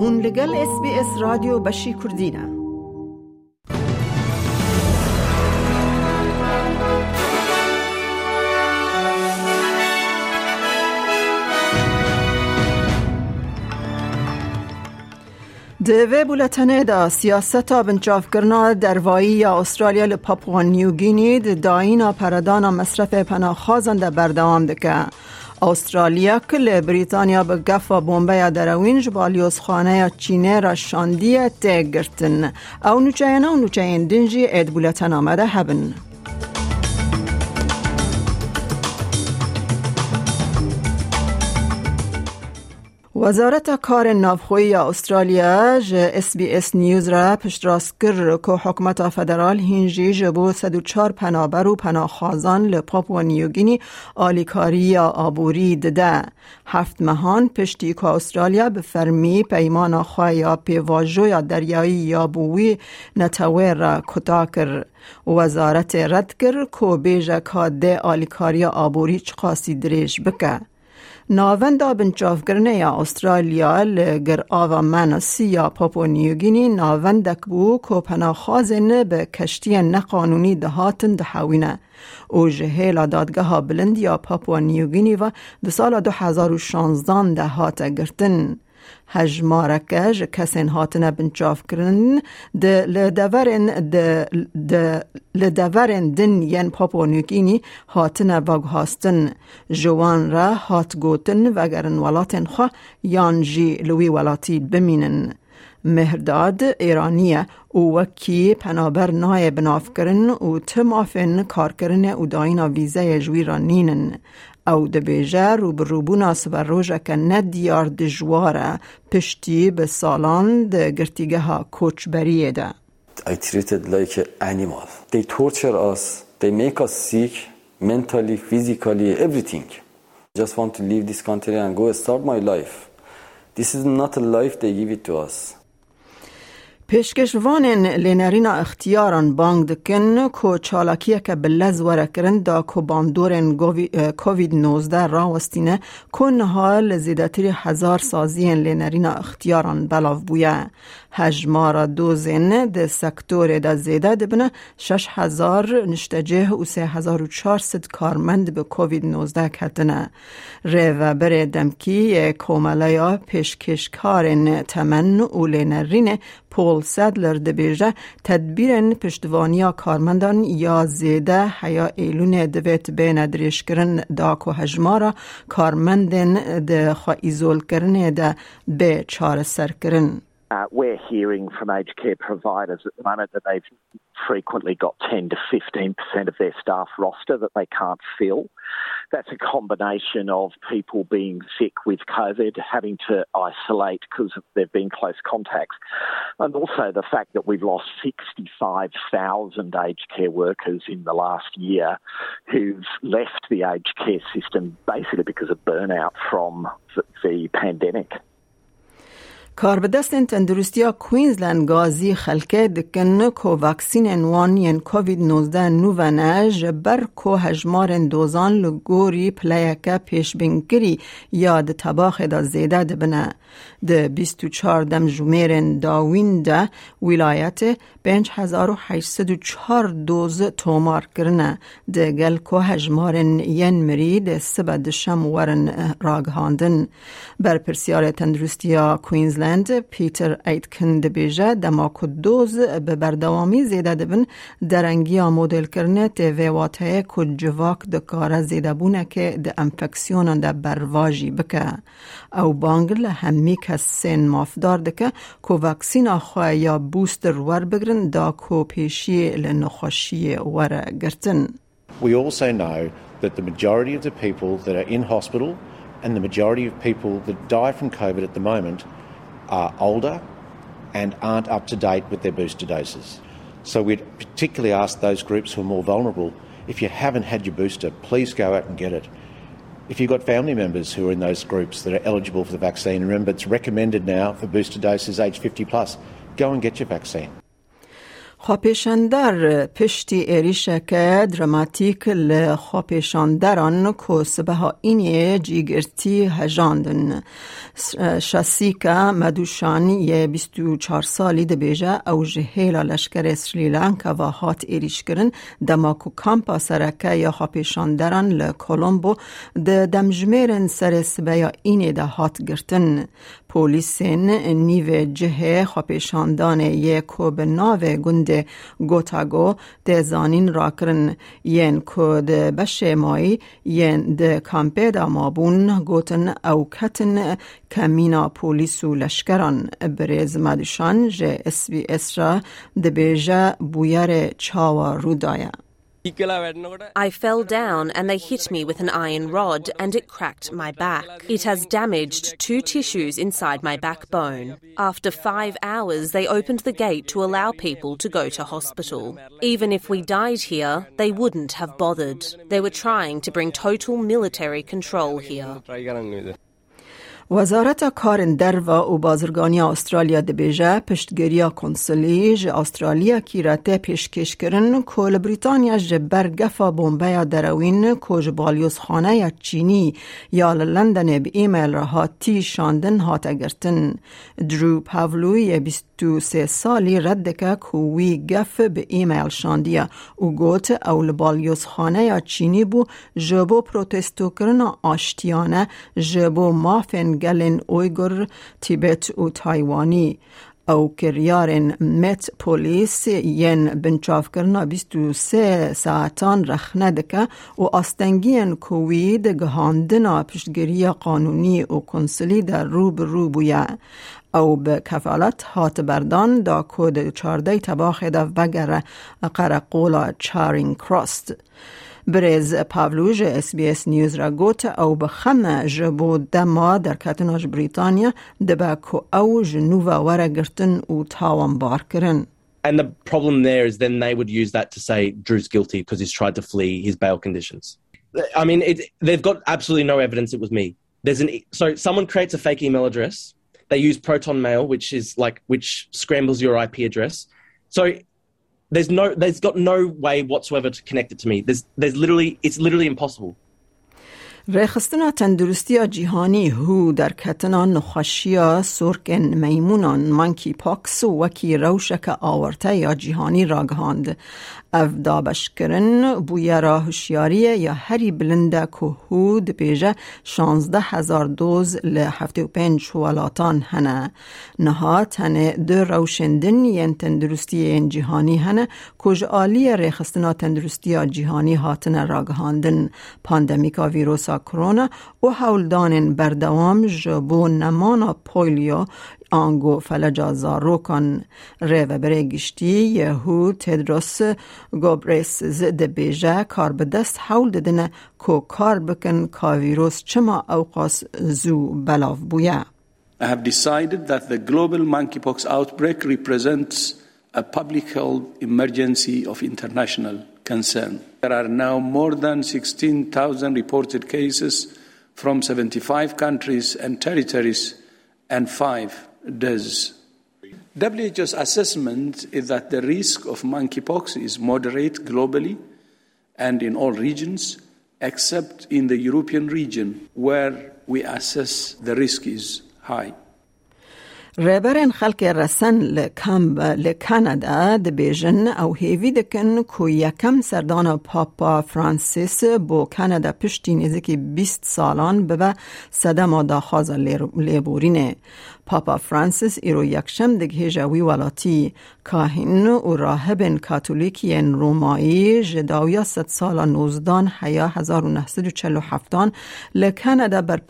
هون لگل اس بی اس رادیو بشی کردینه دوی بولتنه دا سیاست بنچاف کرنا دروایی یا استرالیا لپاپوا نیوگینی داینا پردانا مصرف پناخازن در بردوام دکه. استرالیا کل بریتانیا به گفا بومبه دروین جبالیوز خانه چینه را شاندیه تگرتن او نوچه و نوچه دنجی اید بولتن آمده هبن وزارت کار نافخوی استرالیا ج اس بی اس نیوز را پشت راست کر که حکمت فدرال هینجی جبو 104 پنابر و پناخازان لپاپ و نیوگینی آلیکاری یا آبوری دده هفت مهان پشتی که استرالیا به فرمی پیمان خواه یا پیواجو یا دریایی یا بوی نتوه را کتا کر وزارت رد کر که بیجه ده آلیکاری آبوری چقاسی دریش بکه. ناوندا بنچافگرنه یا استرالیا لگر آوا مناسی یا پاپو نیوگینی ناوندک بو که پناخازن به کشتی نقانونی دهاتن دهاوینه او جهیل دادگاه بلند یا پاپو نیوگینی و ده سال 2016 دهات گرتن. هجمارکه ج کسین هاتنه بنچاف کرن ده لدورن ده لدورن دن ین پاپو نیوگینی هاتنه باگ هاستن جوان را هات گوتن وگرن ولاتن خواه یان جی لوی ولاتی بمینن. مهرداد ایرانیه او وکی پنابر نای بناف کرن و تمافن کار کرن او داینا ویزه جوی را نینن او دبیجه رو به روبونا سبر روژه که ندیار دجواره پشتی به سالان ده گرتیگه ها کوچ بریه ده I treated like an animal. They torture us. They make us sick mentally, physically, everything. Just want to leave this country and go start my life. This is not a life they give it to us. پیشکشوانین لینرینا اختیاران بانگ دکن چالاکیه که بلز وره کرن دا کو باندورن کووید 19 راوستینه کن حال زیدتری هزار سازین لینرینا اختیاران بلاو بویه هجمارا دوزین ده سکتور دا زیده دبنه شش هزار نشتجه و سه هزار و چارست کارمند به کووید 19 کتنه. ریو بر دمکی کوملیا پیشکشکارن تمن و لینرین پول سدلر دبیجه تدبیر پشتوانیا کارمندان یا زیده حیا ایلون دویت بین دریش کرن دا کو هجمارا کارمندن ده خوا ایزول کرن ده به چار سر کرن Uh, we're hearing from aged care providers at the moment that they've frequently got 10 to 15% of their staff roster that they can't fill. That's a combination of people being sick with COVID, having to isolate because they've been close contacts, and also the fact that we've lost 65,000 aged care workers in the last year who've left the aged care system basically because of burnout from the pandemic. کار به دست تندرستی کوینزلند گازی خلکه دکن کو واکسین انوان ین کووید 19 نوونه جبر کو هجمار دوزان لگوری پلیکه پیش بینگری یا ده تباخ دا زیده ده بنه ده 24 دم جمیر داوین ده ولایت 5804 دوز تومار کرنه ده گل کو هجمار ین مری ده سبد شم ورن راگهاندن بر پرسیار تندرستی کوینزلند پیتر ایتکن دبیجه دما دوز به بردوامی زیده دبن درنگی مدل کرنه تیوی واته کد جواک دکاره زیده بونه که ده انفکسیون ده برواجی بکه او بانگل همی کس سین مافدار دکه که وکسین خواه یا بوستر ور بگرن دا کو پیشی لنخوشی ور گرتن We also know that the majority of the people that are in hospital and the majority of people that die from COVID at the moment are older and aren't up to date with their booster doses. So we'd particularly ask those groups who are more vulnerable if you haven't had your booster, please go out and get it. If you've got family members who are in those groups that are eligible for the vaccine, remember it's recommended now for booster doses age 50 plus. Go and get your vaccine. خواپیشندر پشتی ایریشک دراماتیک لخواپیشندران که سبها اینی جیگرتی هجاندن. شاسیکا مدوشان یه 24 سالی ده بیجه او جهیلا لشکر سریلانکا و هات ایریش کرن دماکو کامپا سرکه یا خواپیشندران لکولومبو ده دمجمیرن سر سبیا اینی ده هات گرتن. پولیسین نیو جه خواپیشاندان یه کو به ناو گنده گوتاگو ده زانین راکرن ین کو ده بشه مای ین ده کامپه دا مابون گوتن او کتن کمینا پولیس و لشکران. برز مدشان جه اس بی اس را ده بیجه بویر چاوا رودایا I fell down and they hit me with an iron rod and it cracked my back. It has damaged two tissues inside my backbone. After five hours, they opened the gate to allow people to go to hospital. Even if we died here, they wouldn't have bothered. They were trying to bring total military control here. وزارت کار در و بازرگانی استرالیا دبیجه پشتگیری کنسولی ج استرالیا کی رته پیشکش کرن کل بریتانیا ج برگفا بومبه دروین کج بالیوز خانه یا چینی یا لندن به ایمیل را تی شاندن هات اگرتن درو پاولوی 23 سالی رد که کوی گف به ایمیل شاندیا. او گوت او بالیوز خانه یا چینی بو جبو پروتستو کرن آشتیانه جبو مافن گلن اویگر تیبت و تایوانی. او کریارن مت پولیس ین بنچاف کرنا 23 ساعتان رخنه دکه و آستنگین کووید گهاندنا پشتگیری قانونی و کنسلی در رو به رو او به کفالت هات بردان دا کود چارده تباخ دا بگر قرقولا چارینگ کراست. برز پاولوژ اس بی اس نیوز را گوت او بخمه جبو دما در کتناج بریتانیا دبا کو او جنووا ورا گرتن و تاوان بار کرن. And the problem there is then they would use that to say Drew's guilty because he's tried to flee his bail conditions. I mean, it, they've got absolutely no evidence it was me. There's an so someone creates a fake email address. They use Proton Mail, which is like which scrambles your IP address. So there's no there's got no way whatsoever to connect it to me. There's there's literally it's literally impossible. رخستنا تندرستی جیهانی هو در کتنا نخشیا سرکن میمونان منکی پاکس و وکی روشک آورته یا جیهانی راگهاند اف دابش کرن بویا را هشیاری یا هری بلنده که هو دپیجه شانزده هزار دوز لحفته و پنج ولاتان هنه نها تنه دو روشندن ین تندرستی این جیهانی هنه کج آلی رخستنا تندرستی جیهانی هاتن راگهاندن پاندمیکا ویروسا کرونا و هولدان بردوام جبو نمانا پولیو آنگو فلجا زاروکان ره و بره گشتی یهو تدرس گوبریس زد بیجه کار به دست حول ددنه کو کار بکن کا ویروس چما اوقاس زو بلاف بویا I have decided that the global monkeypox outbreak represents a public health emergency of international There are now more than 16,000 reported cases from 75 countries and territories and five deaths. WHO's assessment is that the risk of monkeypox is moderate globally and in all regions, except in the European region, where we assess the risk is high. ریبرین خلک رسن لکم د بیژن او هیوی دکن کو یکم سردان پاپا فرانسیس بو کانادا پشتی نزدیک 20 سالان به صدم داخاز لیبورینه. پاپا فرانسیس ایرو یکشم دگه جوی ولاتی. کاهن و راهبن کاتولیکین رومایی جداویا ست سال نوزدان حیا هزار و نهصد و چلو هفتان لکانادا بر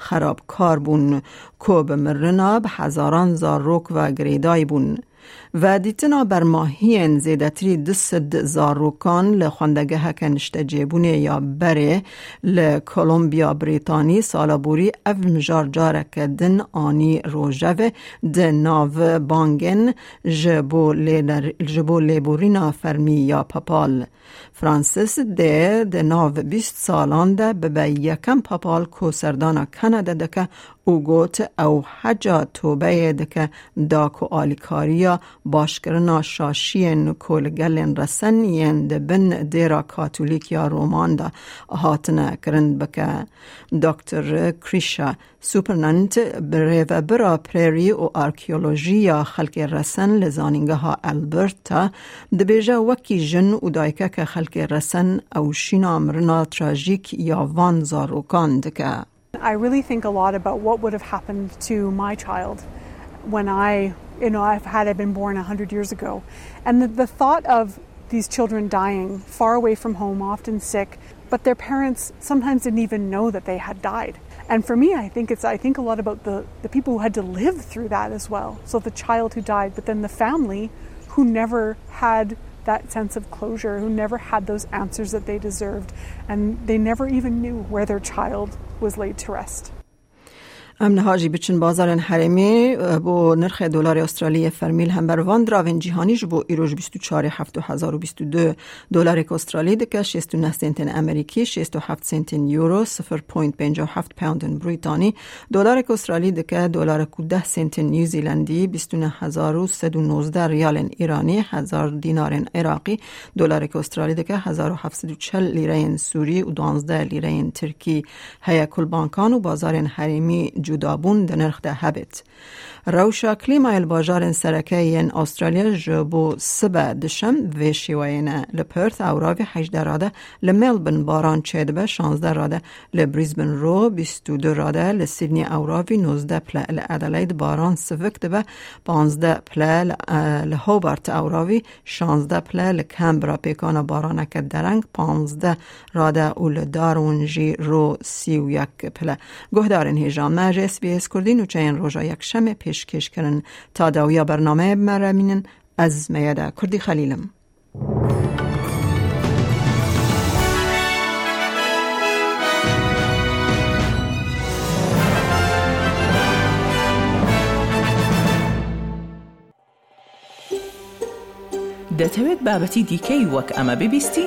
خراب کار بون. کو به مرنا به هزاران زاروک و گریدای بون. و دیتنا بر ماهین زیدتری دست زاروکان لخوندگه هکنشت جیبونه یا بره لکولومبیا بریتانی سالابوری او مجار جارک دن آنی روژوه ده ناو بانگن جبو لیبورینا فرمی یا پاپال. فرانسیس ده ده ناو بیست سالان ده به یکم پاپال کو سردانا کنده دکه او گوت او حجا توبه دکه داکو آلیکاریا باشکرنا شاشین کولگلن رسن ین ده بن دیرا کاتولیک یا رومان ده هاتنه کرند دکتر کریشا سوپرننت بریو برا پریری و آرکیولوژی یا خلق رسن لزانینگه ها البرتا ده بیجا وکی جن و دایکه که خلق رسن او شینا مرنا یا وان زاروکان دکه. I really think a lot about what would have happened to my child when I, you know, I've had I been born 100 years ago. And the, the thought of these children dying far away from home, often sick, but their parents sometimes didn't even know that they had died. And for me, I think it's I think a lot about the, the people who had to live through that as well. So the child who died, but then the family who never had that sense of closure, who never had those answers that they deserved, and they never even knew where their child was laid to rest. امن هاجی بچن بازار حرمی بو نرخ دلار استرالی فرمیل هم بر وان دراون جهانی بو ایروج 24 7022 دلار استرالی دکه 69 سنت امریکی 67 سنت یورو 0.57 پوند بریتانی. دلار استرالی دکه دلار 10 سنت نیوزیلندی 29119 ریال ایرانی 1000 دینار عراقی. دلار استرالی دکه 1740 لیره سوری و 12 لیره ترکی. هیا کل بانکان و بازار حرمی جودابون ده نرخ ده هبت. روشا کلیما الباجار سرکه ین استرالیا جبو سبا دشم و شیوین لپرث اوراوی 18 راده لملبن باران چید به 16 راده لبریزبن رو 22 راده لسیدنی اوراوی 19 پله لادلید باران سوک به 15 پله لهوبارت اوراوی 16 پله لکمبرا پیکان بارانک درنگ 15 راده و لدارونجی رو 31 پله گهدارن هیجان مج اس بی اس کردین و چین روژا یک شم پیشکش کرن تا داویا برنامه مرمینن از میاده کردی خلیلم دەتەوێت بابەتی دیکەی وەک ئەمە ببیستی؟